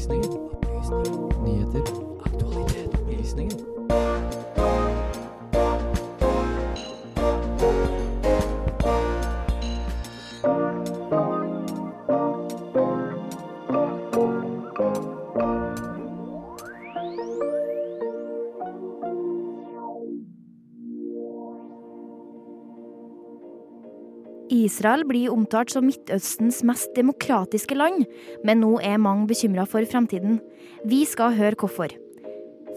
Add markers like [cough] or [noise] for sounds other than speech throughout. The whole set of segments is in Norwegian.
Opplysningen. Nyheter. Aktualitet. Opplysningen. Israel blir omtalt som Midtøstens mest demokratiske land, men nå er mange bekymra for fremtiden. Vi skal høre hvorfor.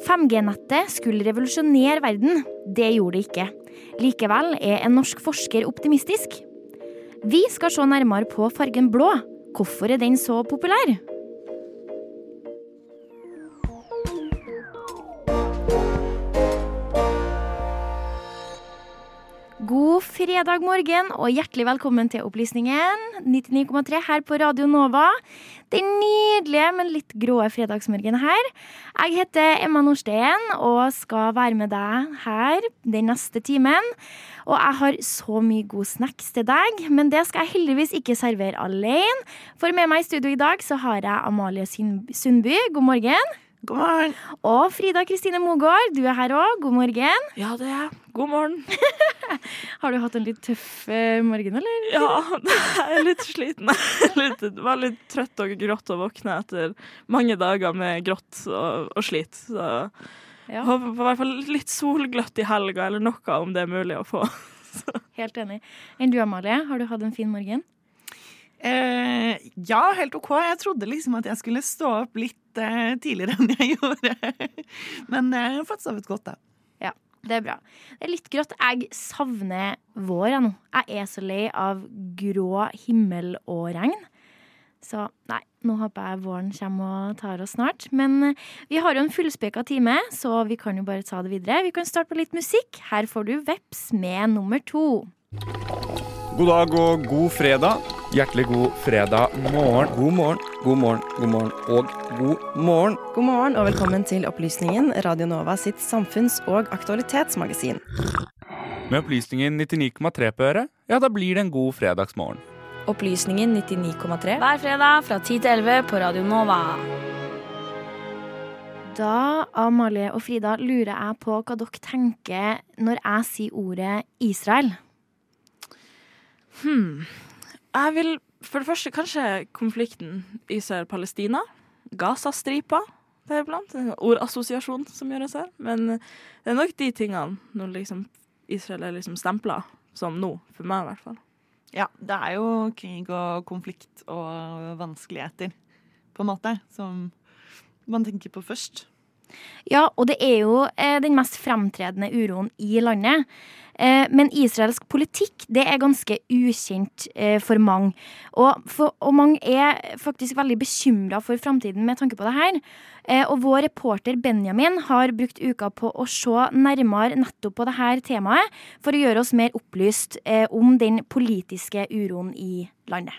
5G-nettet skulle revolusjonere verden. Det gjorde det ikke. Likevel er en norsk forsker optimistisk. Vi skal se nærmere på fargen blå. Hvorfor er den så populær? Fredag morgen og hjertelig velkommen til Opplysningen 99,3 her på Radio Nova. Den nydelige, men litt grå fredagsmorgenen her. Jeg heter Emma Nordsteen og skal være med deg her den neste timen. Og jeg har så mye god snacks til deg, men det skal jeg heldigvis ikke servere alene. For med meg i studio i dag så har jeg Amalie Sundby. God morgen. God morgen. Og Frida Kristine Mogård, du er her òg. God morgen. Ja, det er jeg. God morgen. [laughs] Har du hatt en litt tøff eh, morgen, eller? Ja, [laughs] jeg er litt sliten. Litt, var litt trøtt og grått å våkne etter mange dager med grått og, og slit. Så Ja. håper på hvert fall litt solgløtt i helga, eller noe om det er mulig å få. [laughs] Helt enig. Enn du, Amalie? Har du hatt en fin morgen? Eh, ja, helt OK. Jeg trodde liksom at jeg skulle stå opp litt eh, tidligere enn jeg [laughs] gjorde. Men eh, jeg har fått sovet godt, da. Ja, det er bra. Det er litt grått. Jeg savner vår, jeg nå. Jeg er så lei av grå himmel og regn. Så nei, nå håper jeg våren kommer og tar oss snart. Men eh, vi har jo en fullspekka time, så vi kan jo bare ta det videre. Vi kan starte på litt musikk. Her får du Veps med nummer to. God dag og god fredag. Hjertelig god fredag morgen. God morgen, god morgen, god morgen og god morgen. God morgen og velkommen til Opplysningen, Radio Nova sitt samfunns- og aktualitetsmagasin. Med opplysningen 99,3 på øret, ja, da blir det en god fredagsmorgen. Opplysningen 99,3. Hver fredag fra 10 til 11 på Radio Nova. Da, Amalie og Frida, lurer jeg på hva dere tenker når jeg sier ordet Israel. Hmm. Jeg vil for det første kanskje konflikten Israel-Palestina. Gaza-stripa. Det er blant en ordassosiasjon som gjøres her. Men det er nok de tingene når liksom Israel er liksom stempla som nå, for meg i hvert fall. Ja, det er jo krig og konflikt og vanskeligheter, på en måte, som man tenker på først. Ja, og det er jo eh, den mest fremtredende uroen i landet. Eh, men israelsk politikk det er ganske ukjent eh, for mange. Og, for, og mange er faktisk veldig bekymra for framtiden med tanke på det her. Eh, og vår reporter Benjamin har brukt uka på å se nærmere nettopp på det her temaet, for å gjøre oss mer opplyst om den politiske uroen i landet.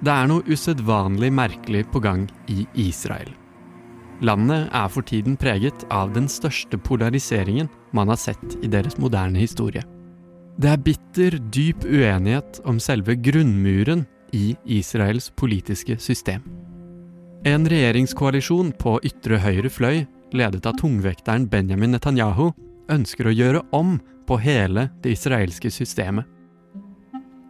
Det er noe usedvanlig merkelig på gang i Israel. Landet er for tiden preget av den største polariseringen man har sett i deres moderne historie. Det er bitter, dyp uenighet om selve grunnmuren i Israels politiske system. En regjeringskoalisjon på ytre høyre fløy, ledet av tungvekteren Benjamin Netanyahu, ønsker å gjøre om på hele det israelske systemet.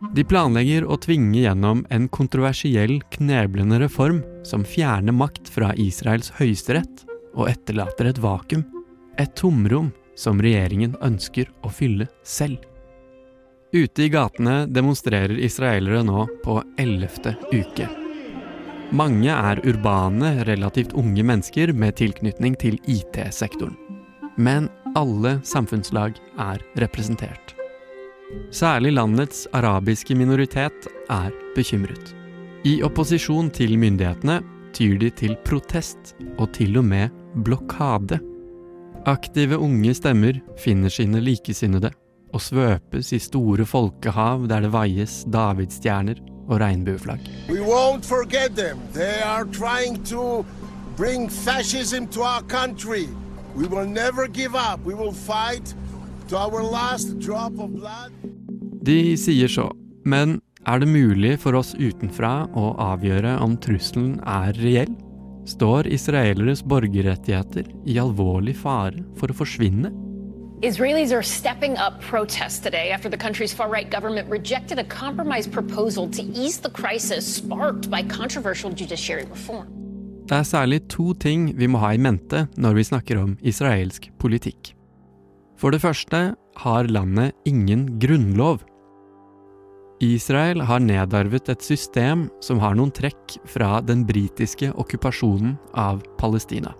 De planlegger å tvinge gjennom en kontroversiell, kneblende reform som fjerner makt fra Israels høyesterett og etterlater et vakuum, et tomrom som regjeringen ønsker å fylle selv. Ute i gatene demonstrerer israelere nå på ellevte uke. Mange er urbane, relativt unge mennesker med tilknytning til IT-sektoren. Men alle samfunnslag er representert. Særlig landets arabiske minoritet er bekymret. I opposisjon til myndighetene tyr de til protest og til og med blokade. Aktive unge stemmer finner sine likesinnede og svøpes i store folkehav der det vaies davidsstjerner og regnbueflagg. Bring fascism to our country. We will never give up. We will fight to our last drop of blood. De sier så, men Er det mulig for oss utenfra å avgjøre om trusselen er reell? Står israeleres borgerrettigheter i alvorlig fare for å forsvinne? Israelis are stepping up protests today after the country's far right government rejected a compromise proposal to ease the crisis sparked by controversial judiciary reform. Det er særlig to ting vi må ha i mente når vi snakker om israelsk politikk. For det første har landet ingen grunnlov. Israel har nedarvet et system som har noen trekk fra den britiske okkupasjonen av Palestina.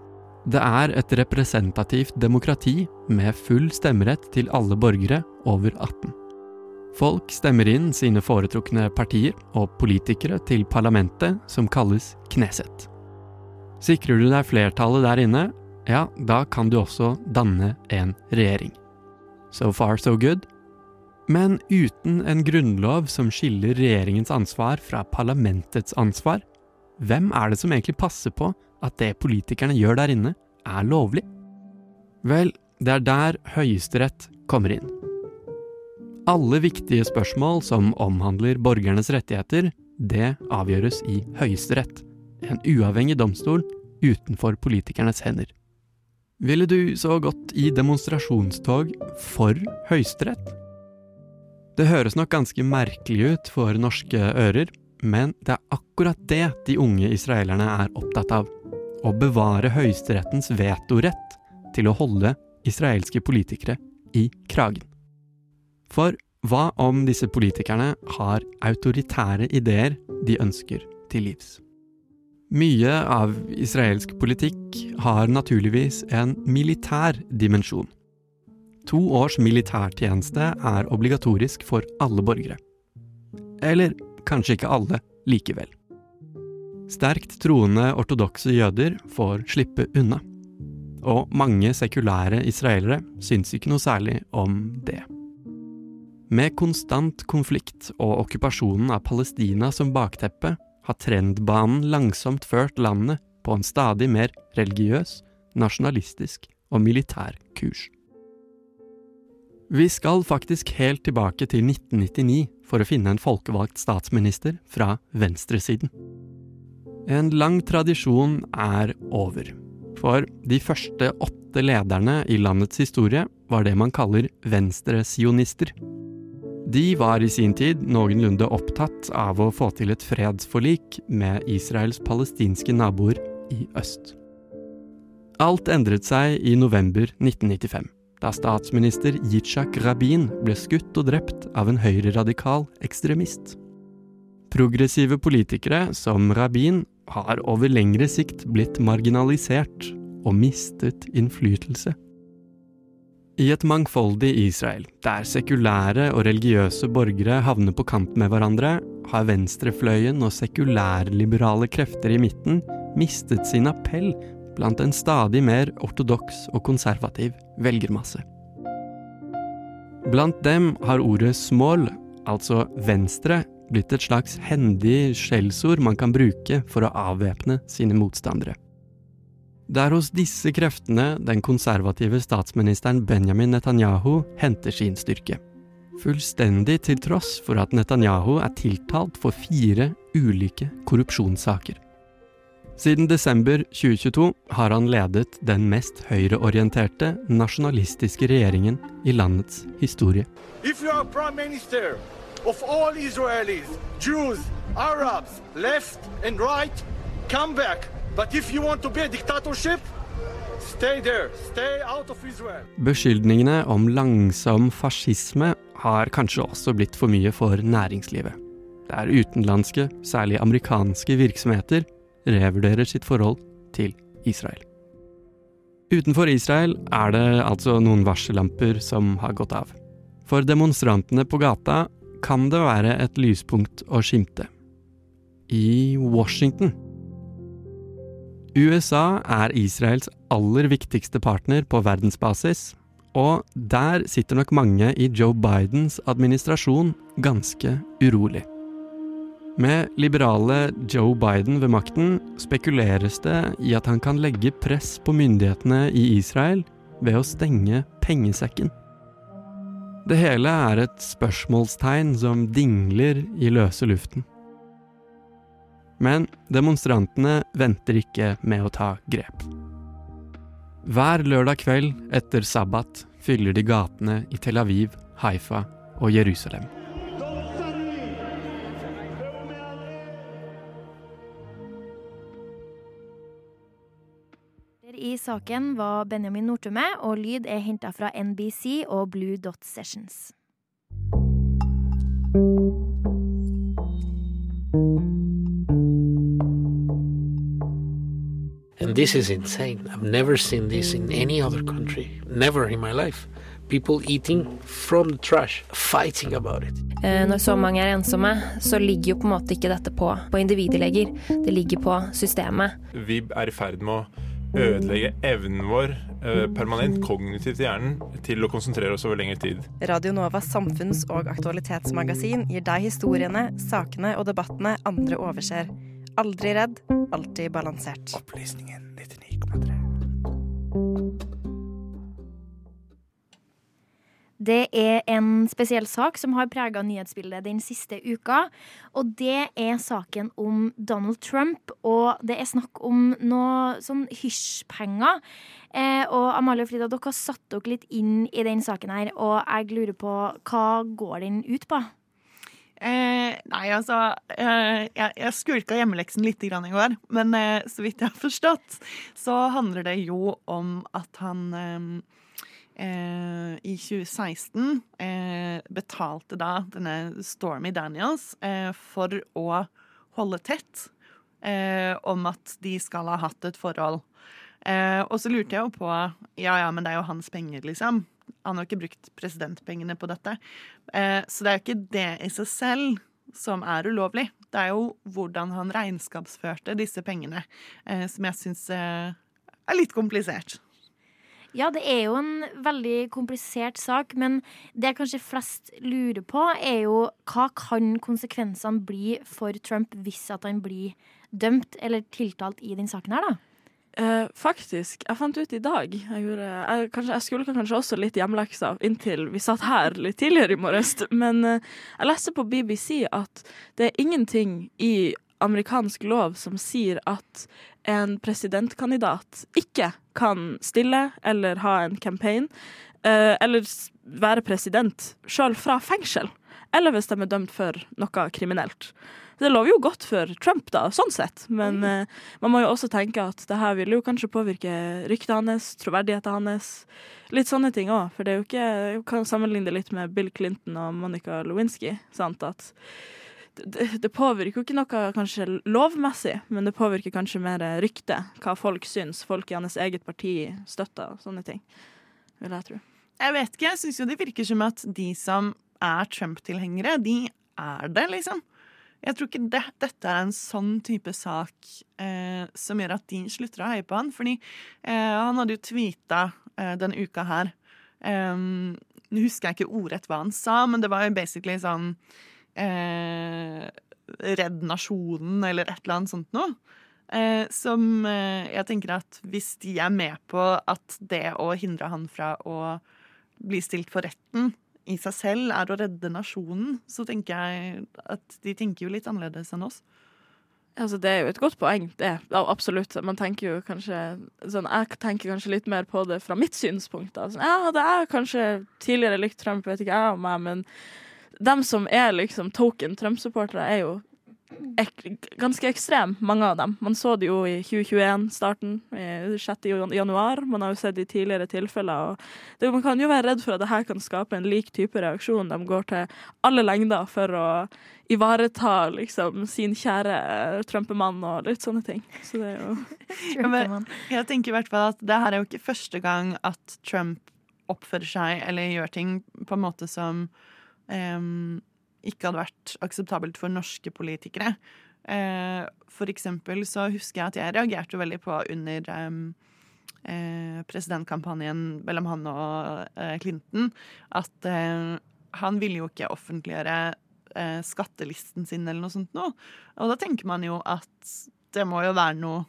Det er et representativt demokrati med full stemmerett til alle borgere over 18. Folk stemmer inn sine foretrukne partier og politikere til parlamentet, som kalles Kneset. Sikrer du deg flertallet der inne, ja, da kan du også danne en regjering. So far, so good. Men uten en grunnlov som skiller regjeringens ansvar fra parlamentets ansvar, hvem er det som egentlig passer på at det politikerne gjør der inne, er lovlig? Vel, det er der Høyesterett kommer inn. Alle viktige spørsmål som omhandler borgernes rettigheter, det avgjøres i Høyesterett, en uavhengig domstol utenfor politikernes hender. Ville du så gått i demonstrasjonstog for Høyesterett? Det høres nok ganske merkelig ut for norske ører, men det er akkurat det de unge israelerne er opptatt av. Å bevare Høyesterettens vetorett til å holde israelske politikere i kragen. For hva om disse politikerne har autoritære ideer de ønsker til livs? Mye av israelsk politikk har naturligvis en militær dimensjon. To års militærtjeneste er obligatorisk for alle borgere. Eller kanskje ikke alle likevel. Sterkt troende ortodokse jøder får slippe unna. Og mange sekulære israelere syns ikke noe særlig om det. Med konstant konflikt og okkupasjonen av Palestina som bakteppe, har trendbanen langsomt ført landet på en stadig mer religiøs, nasjonalistisk og militær kurs. Vi skal faktisk helt tilbake til 1999 for å finne en folkevalgt statsminister fra venstresiden. En lang tradisjon er over. For de første åtte lederne i landets historie var det man kaller venstresionister. De var i sin tid noenlunde opptatt av å få til et fredsforlik med Israels palestinske naboer i øst. Alt endret seg i november 1995, da statsminister Yitzhak Rabin ble skutt og drept av en høyreradikal ekstremist. Progressive politikere som Rabin har over lengre sikt blitt marginalisert og mistet innflytelse. I et mangfoldig Israel, der sekulære og religiøse borgere havner på kant med hverandre, har venstrefløyen og sekulærliberale krefter i midten mistet sin appell blant en stadig mer ortodoks og konservativ velgermasse. Blant dem har ordet smål, altså venstre, blitt et slags hendig skjellsord man kan bruke for å avvæpne sine motstandere. Det er hos disse kreftene den konservative statsministeren Benjamin Netanyahu henter sin styrke. Fullstendig til tross for at Netanyahu er tiltalt for fire ulike korrupsjonssaker. Siden desember 2022 har han ledet den mest høyreorienterte nasjonalistiske regjeringen i landets historie. If you are prime minister of all Israelis, Jews, Arabs, left and right, come back. But if you want to be a dictatorship, stay there. Stay out of Israel. Beskyldningene om langsom fascisme har kanskje også blitt for mye for næringslivet. Det er utenlandske, særlig amerikanske virksomheter revurderer sitt forhold til Israel. Utenfor Israel er det altså noen varsellamper som har gått av. For demonstrantene på gata kan det være et lyspunkt å skimte. I Washington. USA er Israels aller viktigste partner på verdensbasis, og der sitter nok mange i Joe Bidens administrasjon ganske urolig. Med liberale Joe Biden ved makten spekuleres det i at han kan legge press på myndighetene i Israel ved å stenge pengesekken. Det hele er et spørsmålstegn som dingler i løse luften. Men demonstrantene venter ikke med å ta grep. Hver lørdag kveld etter sabbat fyller de gatene i Tel Aviv, Haifa og Jerusalem. Saken var Benjamin Nortumme, og lyd er henta fra NBC og Blue Dot Sessions. And this is insane. I've never seen this in any other country. Never in my life. People eating from the trash, fighting about it. Eh, Når så mange er ensomme, så ligger jo på en måte ikke dette på, på individleger. Det ligger på systemet. Vi er i ferd med å ødelegge evnen vår eh, permanent kognitivt i hjernen til å konsentrere oss over lengre tid. Radio Novas samfunns- og aktualitetsmagasin gir deg historiene, sakene og debattene andre overser. Aldri redd, alltid balansert. Opplysningen 99,3. Det er en spesiell sak som har prega nyhetsbildet den siste uka. Og det er saken om Donald Trump, og det er snakk om noe sånn hysjpenger. Eh, og Amalie og Frida, dere har satt dere litt inn i den saken her, og jeg lurer på hva går den ut på? Eh, nei, altså eh, Jeg, jeg skulka hjemmeleksen litt grann i går, men eh, så vidt jeg har forstått, så handler det jo om at han eh, i 2016 eh, betalte da denne Stormy Daniels eh, for å holde tett eh, om at de skal ha hatt et forhold. Eh, og så lurte jeg jo på Ja ja, men det er jo hans penger, liksom. Han har jo ikke brukt presidentpengene på dette. Eh, så det er jo ikke det i seg selv som er ulovlig. Det er jo hvordan han regnskapsførte disse pengene, som jeg syns er litt komplisert. Ja, det er jo en veldig komplisert sak, men det kanskje flest lurer på, er jo hva kan konsekvensene bli for Trump hvis at han blir dømt eller tiltalt i den saken her, da? Eh, faktisk. Jeg fant ut i dag Jeg, gjorde, jeg, kanskje, jeg skulle kanskje også litt hjemmelekser inntil vi satt her litt tidligere i morges. Men eh, jeg leste på BBC at det er ingenting i amerikansk lov som sier at en presidentkandidat ikke kan stille eller ha en campaign eh, eller være president sjøl fra fengsel. Eller hvis de er dømt for noe kriminelt. Det lover jo godt for Trump, da, sånn sett. Men eh, man må jo også tenke at det her vil jo kanskje påvirke ryktet hans, troverdigheten hans. Litt sånne ting òg. For det er jo ikke Jeg kan sammenligne det litt med Bill Clinton og Monica Lewinsky. Sant? At det, påvirker jo ikke noe kanskje lovmessig, men det påvirker kanskje mer ryktet. Hva folk syns. Folk i hans eget parti støtter og sånne ting. Vil jeg tro. Jeg vet ikke, jeg syns jo det virker som at de som er Trump-tilhengere, de er det, liksom. Jeg tror ikke det, dette er en sånn type sak eh, som gjør at de slutter å heie på han. Fordi eh, han hadde jo tweeta eh, denne uka her eh, Nå husker jeg ikke ordrett hva han sa, men det var jo basically sånn eh, Redd nasjonen, eller et eller annet sånt noe. Eh, som eh, jeg tenker at hvis de er med på at det å hindre han fra å bli stilt for retten i seg selv er å redde nasjonen, så tenker jeg at de tenker jo litt annerledes enn oss. Altså, det er jo et godt poeng, det. Ja, absolutt. Man tenker jo kanskje sånn, Jeg tenker kanskje litt mer på det fra mitt synspunkt. Da. Sånn, ja, det er kanskje tidligere likt Trump, vet ikke jeg om meg, men dem som er liksom token Trump-supportere, er jo ek ganske ekstreme, mange av dem. Man så det jo i 2021-starten, 6. januar. Man har jo sett det i tidligere tilfeller. Og det, man kan jo være redd for at det her kan skape en lik type reaksjon. De går til alle lengder for å ivareta liksom sin kjære eh, Trumpemann og litt sånne ting. Så det er jo [laughs] Ja, men jeg tenker i hvert fall at det her er jo ikke første gang at Trump oppfører seg eller gjør ting på en måte som ikke hadde vært akseptabelt for norske politikere. Eh, for eksempel så husker jeg at jeg reagerte veldig på under eh, presidentkampanjen mellom han og eh, Clinton, at han ville jo ikke offentliggjøre skattelisten sin eller noe sånt noe. Og da tenker man jo at det må jo være noe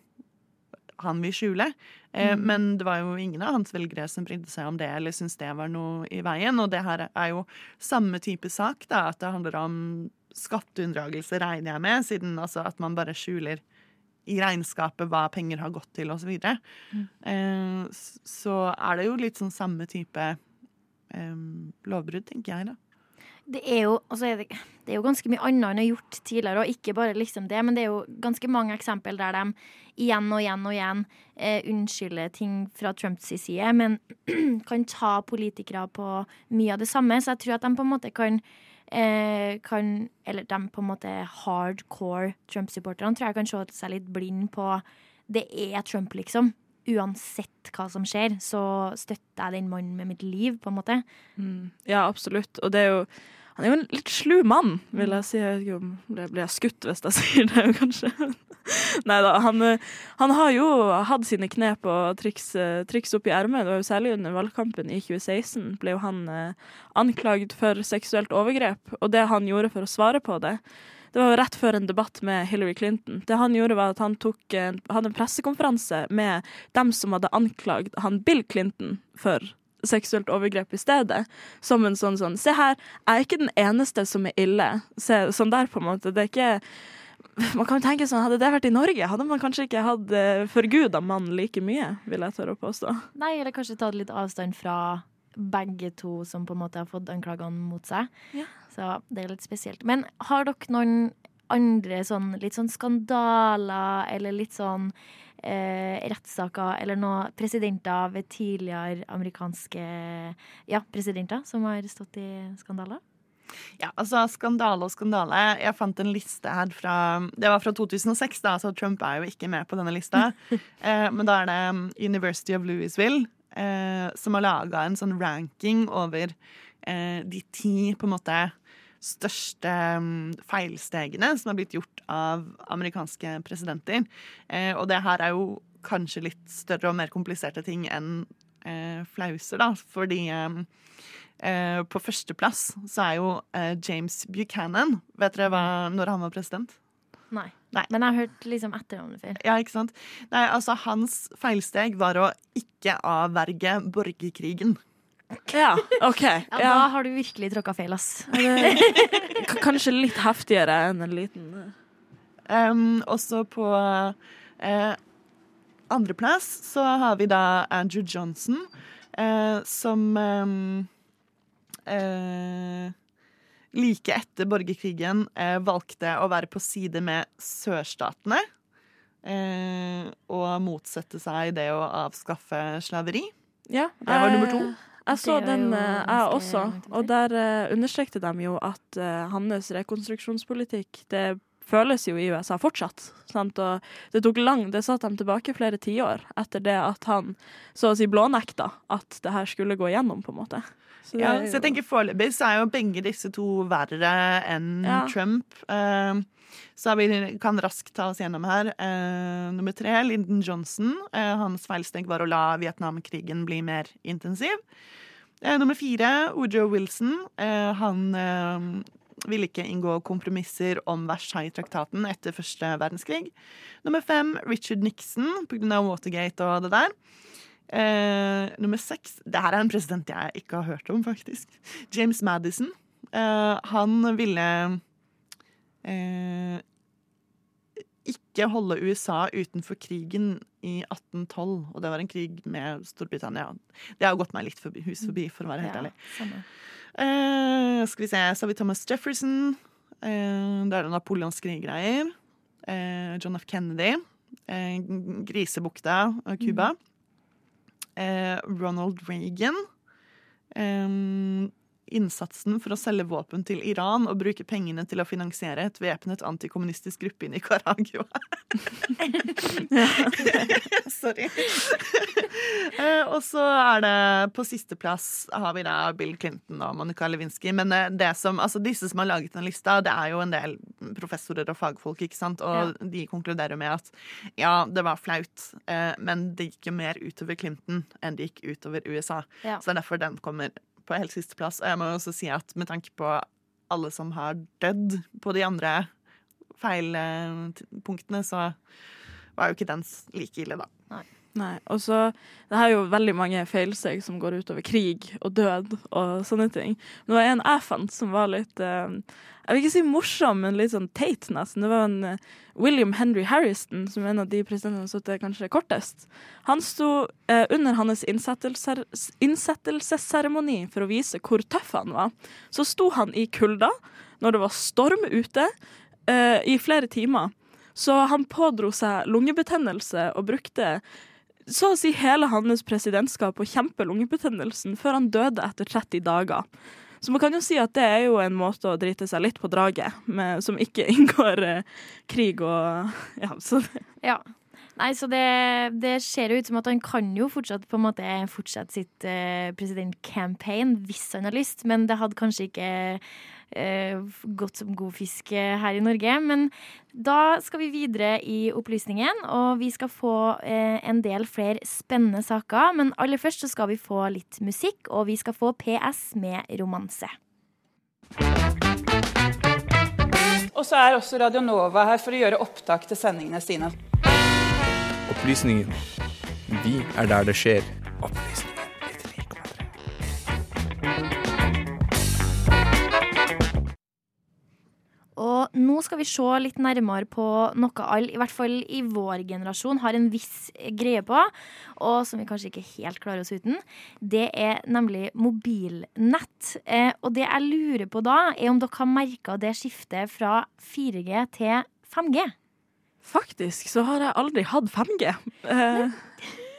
han vil skjule. Eh, Mm. Men det var jo ingen av hans velgere som brydde seg om det eller syntes det var noe i veien. Og det her er jo samme type sak, da, at det handler om skatteunndragelse, regner jeg med, siden altså at man bare skjuler i regnskapet hva penger har gått til, osv. Mm. Eh, så er det jo litt sånn samme type eh, lovbrudd, tenker jeg, da. Det er jo, altså det, det er jo ganske mye annet enn å ha gjort tidligere, og ikke bare liksom det, men det er jo ganske mange eksempel der de igjen og igjen og igjen eh, unnskylder ting fra Trumps side, men [clears throat] kan ta politikere på mye av det samme. Så jeg tror at de på en måte kan, eh, kan Eller de på en måte hardcore Trump-supporterne tror jeg kan se seg litt blind på Det er Trump, liksom. Uansett hva som skjer, så støtter jeg den mannen med mitt liv, på en måte. Mm. Ja, absolutt. Og det er jo Han er jo en litt slu mann, vil jeg si. Jeg vet ikke om det blir jeg skutt hvis jeg [laughs] sier det, kanskje. Nei da. Han, eh, han har jo hatt sine knep og triks, eh, triks opp i ermet. Særlig under valgkampen i 2016 ble jo han eh, anklagd for seksuelt overgrep. Og det han gjorde for å svare på det, det var jo rett før en debatt med Hillary Clinton. Det han gjorde var at han tok hadde en pressekonferanse med dem som hadde anklagd han Bill Clinton for seksuelt overgrep i stedet. Som en sånn sånn Se her, jeg er ikke den eneste som er ille. Se, sånn der, på en måte. Det er ikke Man kan jo tenke sånn, Hadde det vært i Norge, hadde man kanskje ikke hatt uh, forguda mannen like mye, vil jeg tørre å påstå. Nei, eller kanskje tatt litt avstand fra begge to som på en måte har fått anklagene mot seg. Ja. Så det er litt spesielt. Men har dere noen andre sånn litt sånn skandaler eller litt sånn eh, rettssaker eller noen presidenter ved tidligere amerikanske ja, presidenter som har stått i skandaler? Ja, altså skandale og skandale. Jeg fant en liste her fra Det var fra 2006, da, så Trump er jo ikke med på denne lista. [laughs] eh, men da er det um, University of Louisville eh, som har laga en sånn ranking over de ti på en måte største um, feilstegene som har blitt gjort av amerikanske presidenter. Eh, og det her er jo kanskje litt større og mer kompliserte ting enn eh, flauser, da, fordi Eh, på førsteplass så er jo eh, James Buchanan. Vet dere hva, når han var president? Nei. Nei. Men jeg har hørt liksom etternavnet før. Ja, ikke sant? Nei, altså Hans feilsteg var å ikke avverge borgerkrigen. Ja, OK. Ja, Ja. Da har du virkelig tråkka feil, ass. [laughs] K- Kanskje litt heftigere enn en liten eh, Um, også på uh, andreplass så har vi da Andrew Johnson, uh, som um, uh, like etter borgerkrigen eh, valgte å være på side med sørstatene. Eh, og motsette seg det å avskaffe slaveri. Ja, Det var nummer to. Jeg så den, eh, jeg også, og der uh, understrekte de jo at eh, hans rekonstruksjonspolitikk det føles jo i USA fortsatt. Sant? Og det tok lang, det satt dem tilbake flere tiår etter det at han så å si blånekta at det her skulle gå igjennom, på en måte. Så Ja, så jeg tenker Foreløpig så er jo begge disse to verre enn Ja. Trump. Eh, så vi kan raskt ta oss gjennom her. Eh, nummer tre, Lyndon Johnson. Eh, hans feilsteg var å la Vietnamkrigen bli mer intensiv. Eh, nummer fire, Ojo Wilson. Han ville ikke inngå kompromisser om Versailles-traktaten etter første verdenskrig. Nummer fem, Richard Nixon, pga. Watergate og det der. Eh, nummer seks Det her er en president jeg ikke har hørt om, faktisk. James Madison. Eh, han ville eh, ikke holde USA utenfor krigen i 1812, og det var en krig med Storbritannia. Det har gått meg litt forbi, hus forbi, for å være helt ærlig. Eh, skal vi se, så har vi Thomas Jefferson. Eh, det er det napoleonskriggreier. Eh, John F. Kennedy. Eh, Grisebukta og Cuba. Eh, Ronald Reagan. Eh, innsatsen for å selge våpen til Iran og bruke pengene til å finansiere et væpnet antikommunistisk gruppe i Nicaragua. [laughs] Sorry. Eh, og så er det på sisteplass har vi da Bill Clinton og Monica Lewinsky. Men eh, det som, altså disse som har laget den lista, det er jo en del professorer og fagfolk, ikke sant? Og de konkluderer med at ja, det var flaut, eh, men det gikk jo mer utover Clinton enn det gikk utover USA. Ja. Så det er derfor den kommer på helt siste plass. Og jeg må også si at med tanke på alle som har dødd på de andre feilpunktene, så var jo ikke den like ille, da. Nei, og så Det her er jo veldig mange feilsteg som går utover krig og død og sånne ting. Men det var en jeg fant som var litt eh, Jeg vil ikke si morsom, men litt sånn teit, nesten. Det var en eh, William Henry Harrison, som er en av de presidentene som satt kanskje kortest. Han sto eh, under hans innsettelsesseremoni for å vise hvor tøff han var. Så sto han i kulda når det var storm ute, eh, i flere timer. Så han pådro seg lungebetennelse og brukte så å si hele hans presidentskap å kjempe lungebetennelsen før han døde etter 30 dager. Så man kan jo si at det er jo en måte å drite seg litt på draget, med, som ikke [laughs] inngår eh, krig og Ja, så Ja. Nei, så det, det ser jo ut som at han kan jo fortsatt på en måte fortsette sitt eh, presidentcampaign hvis han har lyst, men det hadde kanskje ikke eh, gått som god fisk eh, her i Norge. Men da skal vi videre i opplysningen, og vi skal få eh, en del flere spennende saker. Men aller først så skal vi få litt musikk, og vi skal få PS med romanse. Og så er også Radio Nova her for å gjøre opptak til sendingene sine. Opplysningen. Vi er der det skjer. Og nå skal vi se litt nærmere på noe alle, i hvert fall i vår generasjon, har en viss greie på, og som vi kanskje ikke helt klarer oss uten. Det er nemlig mobilnett. Eh, og det jeg lurer på da, er om dere har merka det skiftet fra 4G til 5G? Faktisk så har jeg aldri hatt 5G. [laughs] Eh,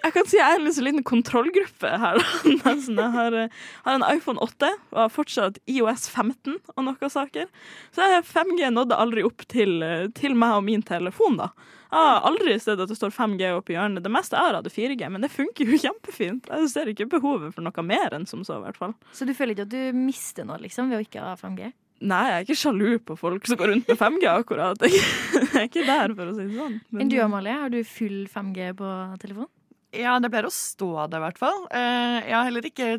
jeg kan si jeg er en liksom liten kontrollgruppe her. [laughs] Nesten. Jeg har, eh, har en iPhone 8 og har fortsatt IOS 15 og noen saker. Så 5G nådde aldri opp til, eh, til meg og min telefon, da. Jeg har aldri sett at det står 5G oppi hjørnet. Det meste jeg har hatt er 4G, men det funker jo [laughs] kjempefint. Jeg ser ikke behovet for noe mer enn som så, i hvert fall. Så du føler ikke at du mister noe liksom, ved å ikke ha 5G? Nei, jeg er ikke sjalu på folk som går rundt med 5G, akkurat. [laughs] Jeg er ikke der, for å si det sånn. Men- du Amalie, har du full 5G på telefon? Ja, det pleier å stå det, i hvert fall. Eh, Jeg har heller ikke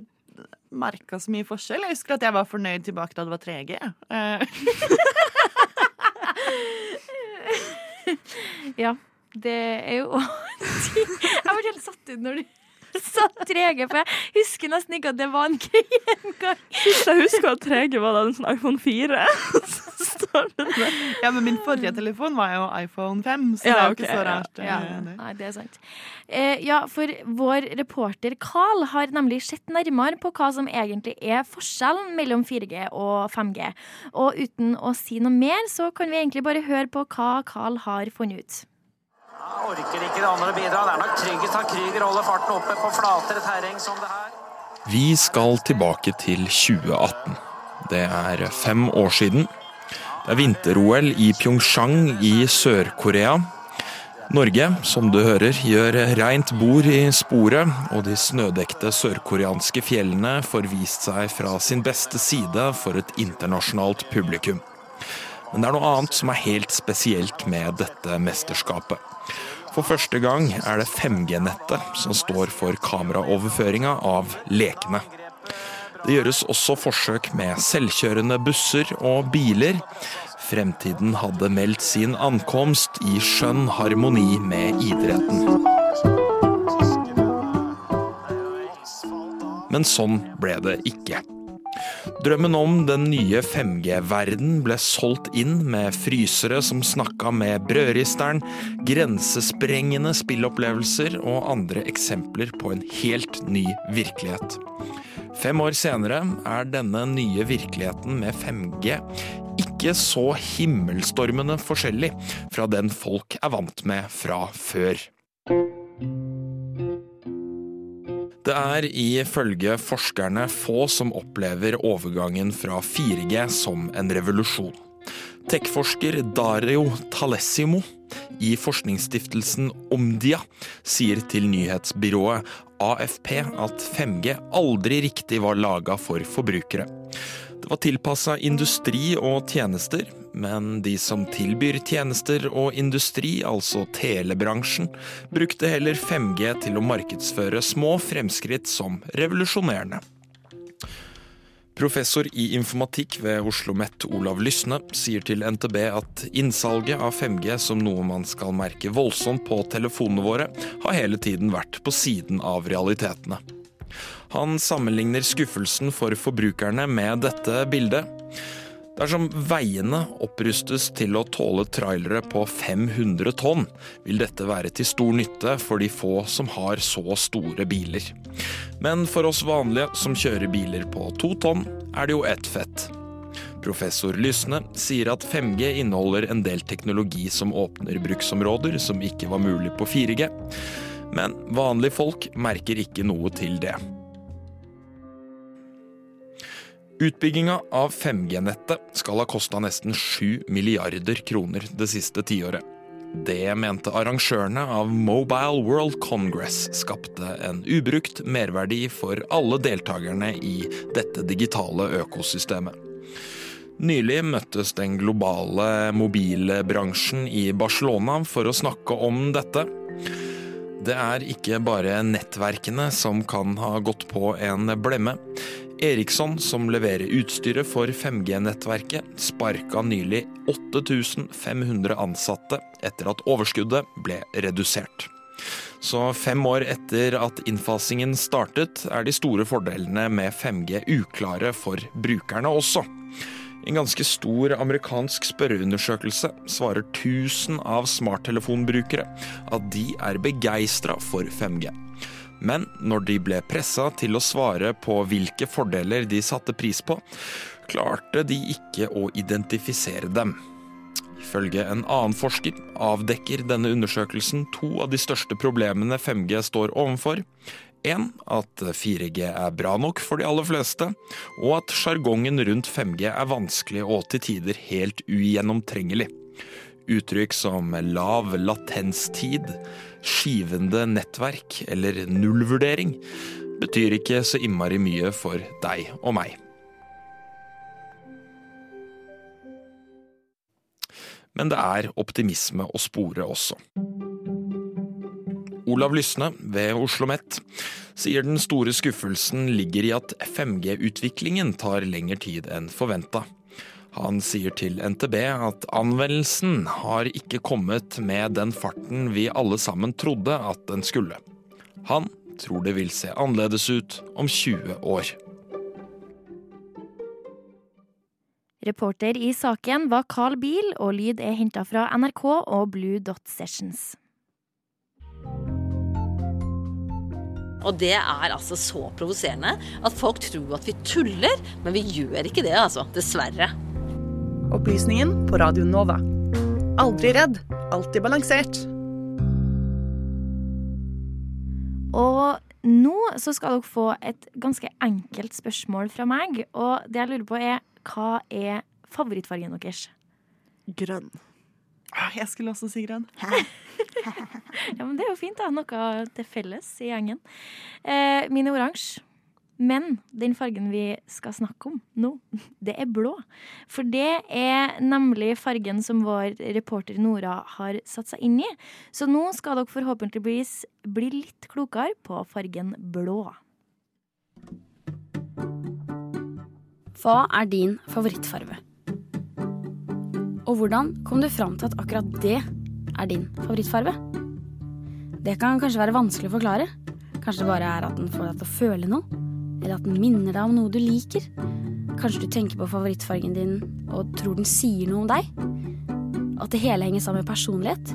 merka så mye forskjell. Jeg husker at jeg var fornøyd tilbake da det var 3G. Eh, [laughs] Ja, det er jo [laughs] Jeg ble helt satt ut når du [laughs] sa 3G, for jeg husker nesten ikke at det var en greie engang. Jeg husker at 3G var da en sånn iPhone 4. [laughs] Så står det der. Ja, men min forrige telefon var jo iPhone 5, så Ja, det er jo okay, ikke så rart. Ja, Ja, nei, det er sant. Eh, ja, for vår reporter Carl har nemlig sett nærmere på hva som egentlig er forskjellen mellom 4G og 5G. Og uten å si noe mer, så kan vi egentlig bare høre på hva Carl har funnet ut. Orker ikke det andre bidra. Det er nok tryggest at Krüger holder farten oppe på flatere terreng som det her. Vi skal tilbake til 2018. Det er fem år siden. Det er vinter-OL i Pyeongchang i Sør-Korea. Norge, som du hører, gjør reint bord i sporet, og de snødekte sørkoreanske fjellene får vist seg fra sin beste side for et internasjonalt publikum. Men det er noe annet som er helt spesielt med dette mesterskapet. For første gang er det 5G-nettet som står for kameraoverføringa av lekene. Det gjøres også forsøk med selvkjørende busser og biler. Fremtiden hadde meldt sin ankomst i skjønn harmoni med idretten. Men sånn ble det ikke. Drømmen om den nye 5G-verden ble solgt inn med frysere som snakka med brødristeren, grensesprengende spillopplevelser og andre eksempler på en helt ny virkelighet. Fem år senere er denne nye virkeligheten med 5G ikke så himmelstormende forskjellig fra den folk er vant med fra før. Det er ifølge forskerne få som opplever overgangen fra 4G som en revolusjon. Tech-forsker Dario Talessimo i forskningsstiftelsen Omdia sier til nyhetsbyrået AFP at 5G aldri riktig var laga for forbrukere. Det var tilpassa industri og tjenester, men de som tilbyr tjenester og industri, altså telebransjen, brukte heller 5G til å markedsføre små fremskritt som revolusjonerende. Professor i informatikk ved Oslo OsloMet, Olav Lysne, sier til NTB at innsalget av 5G som noe man skal merke voldsomt på telefonene våre, har hele tiden vært på siden av realitetene. Han sammenligner skuffelsen for forbrukerne med dette bildet. Dersom veiene opprustes til å tåle trailere på 500 tonn, vil dette være til stor nytte for de få som har så store biler. Men for oss vanlige som kjører biler på to tonn, er det jo ett fett. Professor Lysne sier at 5G inneholder en del teknologi som åpner bruksområder som ikke var mulig på 4G, men vanlige folk merker ikke noe til det. Utbygginga av 5G-nettet skal ha kosta nesten 7 milliarder kroner det siste tiåret. Det mente arrangørene av Mobile World Congress skapte en ubrukt merverdi for alle deltakerne i dette digitale økosystemet. Nylig møttes den globale mobilbransjen i Barcelona for å snakke om dette. Det er ikke bare nettverkene som kan ha gått på en blemme. Eriksson, som leverer utstyret for 5G-nettverket, sparka nylig 8500 ansatte etter at overskuddet ble redusert. Så fem år etter at innfasingen startet, er de store fordelene med 5G uklare for brukerne også. En ganske stor amerikansk spørreundersøkelse svarer 1000 av smarttelefonbrukere at de er begeistra for 5G. Men når de ble pressa til å svare på hvilke fordeler de satte pris på, klarte de ikke å identifisere dem. Ifølge en annen forsker avdekker denne undersøkelsen to av de største problemene 5G står overfor. En, at 4G er bra nok for de aller fleste, og at sjargongen rundt 5G er vanskelig og til tider helt ugjennomtrengelig. Uttrykk som lav latenstid, skivende nettverk eller nullvurdering betyr ikke så innmari mye for deg og meg. Men det er optimisme å spore også. Olav Lysne ved Oslo OsloMet sier den store skuffelsen ligger i at 5G-utviklingen tar lengre tid enn forventa. Han sier til NTB at anvendelsen har ikke kommet med den farten vi alle sammen trodde at den skulle. Han tror det vil se annerledes ut om 20 år. Reporter i saken var Carl Biel, og lyd er henta fra NRK og Blue Dot Sessions. Og det er altså så provoserende at folk tror at vi tuller, men vi gjør ikke det, altså. Dessverre. Opplysningen på Radio Nova. Aldri redd, alltid balansert. Og nå så skal dere få et ganske enkelt spørsmål fra meg. Og det jeg lurer på, er hva er favorittfargen deres? Grønn. Ah, jeg skulle også si grønn. [laughs] ja, men det er jo fint, da. Noe til felles i gjengen. Eh, min er oransje. Men den fargen vi skal snakke om nå, [laughs] det er blå. For det er nemlig fargen som vår reporter Nora har satt seg inn i. Så nå skal dere forhåpentligvis bli litt klokere på fargen blå. Hva er din favorittfarve? Og hvordan kom du fram til at akkurat det er din favorittfarve? Det kan kanskje være vanskelig å forklare. Kanskje det bare er at den får deg til å føle noe? Eller at den minner deg om noe du liker. Kanskje du tenker på favorittfargen din og tror den sier noe om deg? At det hele henger sammen med personlighet?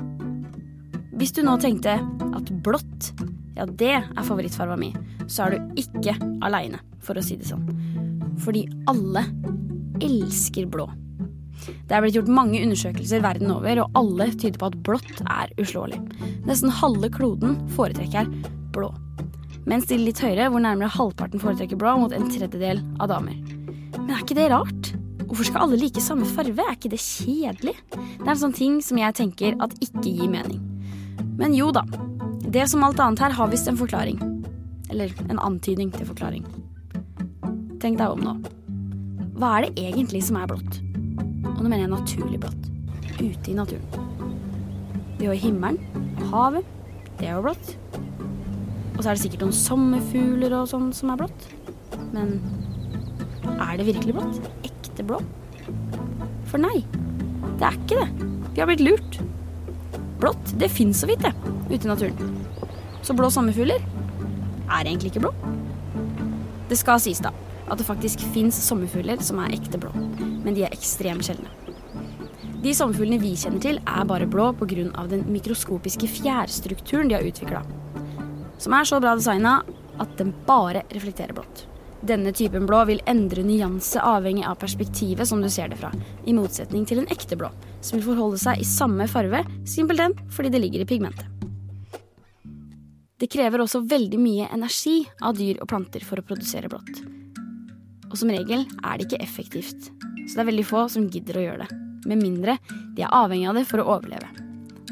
Hvis du nå tenkte at blått, ja, det er favorittfarga mi, så er du ikke aleine, for å si det sånn. Fordi alle elsker blå. Det er blitt gjort mange undersøkelser verden over, og alle tyder på at blått er uslåelig. Nesten halve kloden foretrekker blå mens de litt høyere, hvor nærmere halvparten foretrekker blå, mot en tredjedel av damer. Men er ikke det rart? Hvorfor skal alle like samme farve? Er ikke det kjedelig? Det er en sånn ting som jeg tenker at ikke gir mening. Men jo da. Det som alt annet her har visst en forklaring. Eller en antydning til forklaring. Tenk deg om nå. Hva er det egentlig som er blått? Og nå mener jeg naturlig blått. Ute i naturen. Vi har himmelen, havet. Det er jo blått. Og så er det sikkert noen sommerfugler og sånn som er blått. Men er det virkelig blått? Ekte blå? For nei, det er ikke det. Vi har blitt lurt. Blått, det fins så vidt, det, ute i naturen. Så blå sommerfugler er egentlig ikke blå. Det skal sies, da, at det faktisk fins sommerfugler som er ekte blå, men de er ekstremt sjeldne. De sommerfuglene vi kjenner til, er bare blå pga. den mikroskopiske fjærstrukturen de har utvikla, som er så bra designa at den bare reflekterer blått. Denne typen blå vil endre nyanse avhengig av perspektivet som du ser det fra, i motsetning til en ekte blå, som vil forholde seg i samme farve, simpelthen fordi det ligger i pigmentet. Det krever også veldig mye energi av dyr og planter for å produsere blått. Og som regel er det ikke effektivt, så det er veldig få som gidder å gjøre det. Med mindre de er avhengig av det for å overleve.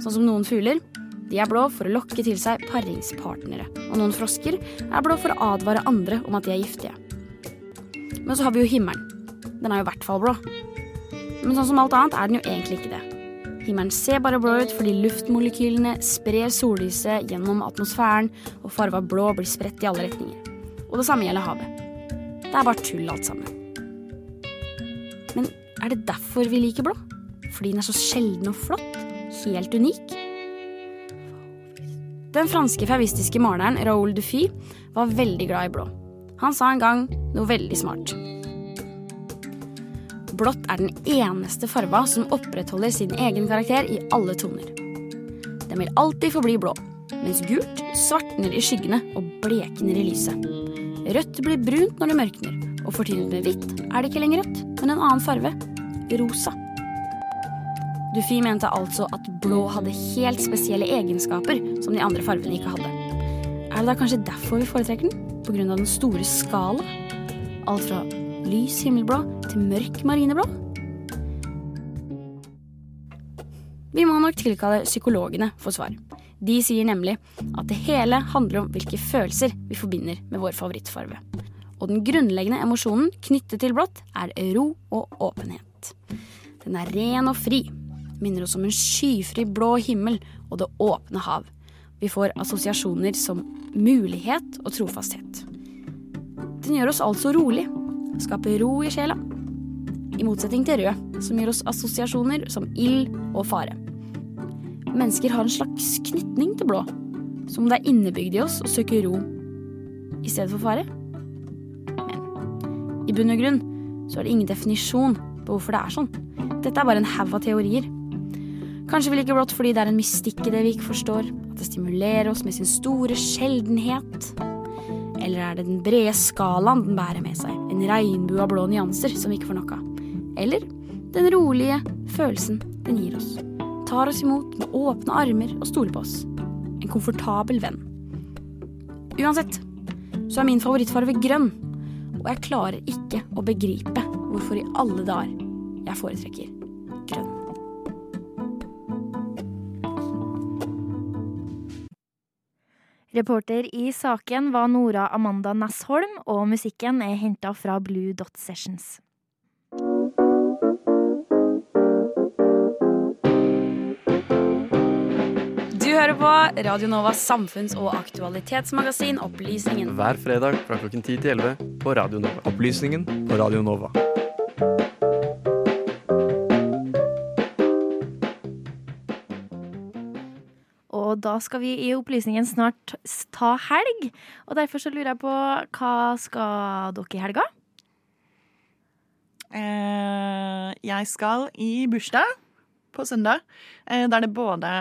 Sånn som noen fugler. De er blå for å lokke til seg paringspartnere. Og noen frosker er blå for å advare andre om at de er giftige. Men så har vi jo himmelen. Den er jo i hvert fall blå. Men sånn som alt annet er den jo egentlig ikke det. Himmelen ser bare blå ut fordi luftmolekylene sprer sollyset gjennom atmosfæren, og farva blå blir spredt i alle retninger. Og det samme gjelder havet. Det er bare tull alt sammen. Men er det derfor vi liker blå? Fordi den er så sjelden og flott? Helt unik? Den franske fauvistiske maleren Raoul Dufy var veldig glad i blå. Han sa en gang noe veldig smart. Blått er den eneste farva som opprettholder sin egen karakter i alle toner. Den vil alltid forbli blå, mens gult svartner i skyggene og blekner i lyset. Rødt blir brunt når det mørkner, og fortynet med hvitt er det ikke lenger rødt, men en annen farve rosa. Dufy mente altså at blå hadde helt spesielle egenskaper som de andre farvene ikke hadde. Er det da kanskje derfor vi foretrekker den? Av den store skala? Alt fra lys himmelblå til mørk marineblå? Vi må nok tilkalle psykologene for svar. De sier nemlig at det hele handler om hvilke følelser vi forbinder med vår favorittfarve. Og den grunnleggende emosjonen knyttet til blått er ro og åpenhet. Den er ren og fri, minner oss om en skyfri blå himmel og det åpne hav. Vi får assosiasjoner som mulighet og trofasthet. Den gjør oss altså rolig, skaper ro i sjela. I motsetning til rød, som gir oss assosiasjoner som ild og fare. Mennesker har en slags knytning til blå, som om det er innebygd i oss å søke ro i stedet for fare. Men i bunn og grunn så er det ingen definisjon på hvorfor det er sånn. Dette er bare en haug av teorier. Kanskje vi liker blått fordi det er en mystikk i det vi ikke forstår, at det stimulerer oss med sin store sjeldenhet. Eller er det den brede skalaen den bærer med seg, en regnbue av blå nyanser som vi ikke får nok av? Eller den rolige følelsen den gir oss, tar oss imot med åpne armer og stoler på oss. En komfortabel venn. Uansett så er min favorittfarge grønn, og jeg klarer ikke å begripe hvorfor i alle dager jeg foretrekker grønn. Reporter i saken var Nora Amanda Nessholm, og musikken er henta fra Blue Dot Sessions. Du hører på Radio Novas samfunns- og aktualitetsmagasin Opplysningen. Hver fredag fra klokken 10 til 11 på Radio Nova. Opplysningen på Radio Nova. Og da skal vi i opplysningen snart ta helg. Og derfor så lurer jeg på hva skal dere i helga? Eh, jeg skal i bursdag på søndag. Eh, da er det både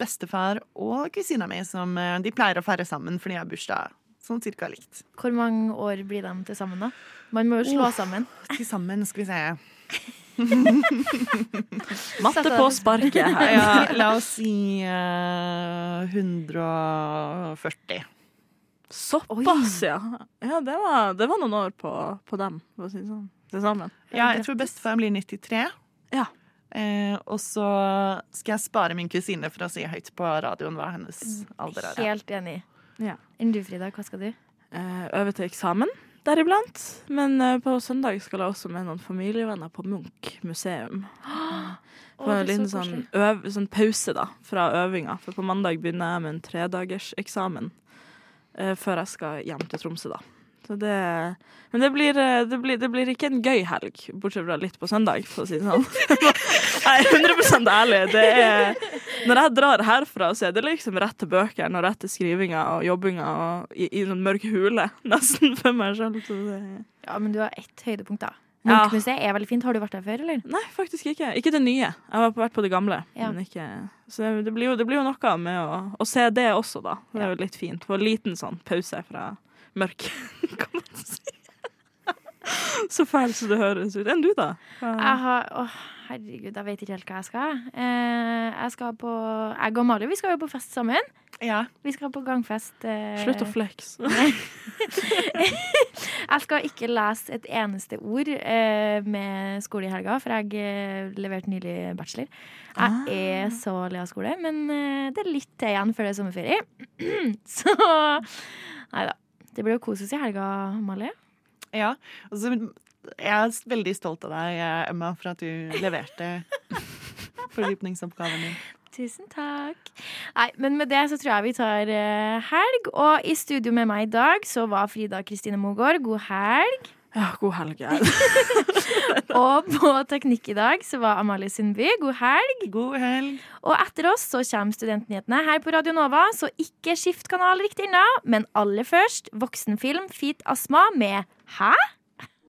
bestefar og kusina mi som eh, de pleier å feire sammen, fordi jeg har bursdag sånn cirka likt. Hvor mange år blir de til sammen, da? Man må jo slå Oh, sammen. Til sammen, skal vi se. [laughs] Matte på sparket [laughs] her. Ja, la oss si uh, 140. Såpass, ja. Ja, det var, det var noen år på, på dem, for å si det sånn. Til sammen. Ja, jeg tror bestefar blir 93. Ja. Eh, og så skal jeg spare min kusine for å si høyt på radioen hva hennes alder er. Helt enig. Ja. Enn du, Frida? Hva skal du? Eh, øve til eksamen deriblant. Men eh, på søndag skal jeg også med noen familievenner på Munch museum. På en liten så sånn, sånn pause da, fra øvinga. For på mandag begynner jeg med en tredagers eksamen eh, før jeg skal hjem til Tromsø, da. Så det, men det blir, eh, det, blir, det blir ikke en gøy helg, bortsett fra litt på søndag, for å si det sånn. Jeg er 100 ærlig. Det er, når jeg drar herfra, så er det liksom rett til bøkene og rett til skrivinga og jobbinga og i, i en mørk hule, [laughs] nesten, for meg sjøl. Ja, men du har ett høydepunkt, da. Munchmuseet er veldig fint. Har du vært der før, eller? Nei, faktisk ikke. Ikke det nye. Jeg har vært på det gamle. Ja. Men ikke, så det blir, jo, det blir jo noe med å, å se det også, da. Det er jo litt fint. Få en liten sånn pause fra mørk, [laughs] kan man si. Så fæl som det høres ut. Enn du, da? Jeg har Å, herregud, jeg vet ikke helt hva jeg skal. Eh, jeg skal på Jeg og Mali vi skal jo på fest sammen. Vi skal på gangfest. eh, Slutt å flex. [laughs] Jeg skal ikke lese et eneste ord eh, med skole i helga, for jeg leverte nylig bachelor. Jeg er så lei av skole, men det er litt til igjen før det er sommerferie. [clears throat] så Nei da. Det blir jo kose seg i helga, Amalie. Ja. Og så jeg er veldig stolt av deg, Emma, for at du leverte [laughs] fordypningsoppgaven din. Tusen takk. Nei, men med det så tror jeg vi tar eh, helg. Og i studio med meg i dag så var Frida Kristine Mogård. God helg. Ja, god helg. [laughs] Og på teknikk i dag så var Amalie Sundby. God helg. God helg. Og etter oss så kommer Studentnyhetene her på Radio Nova, så ikke skift kanal riktig ennå. Men aller først voksenfilm Fit Astma med Hæ?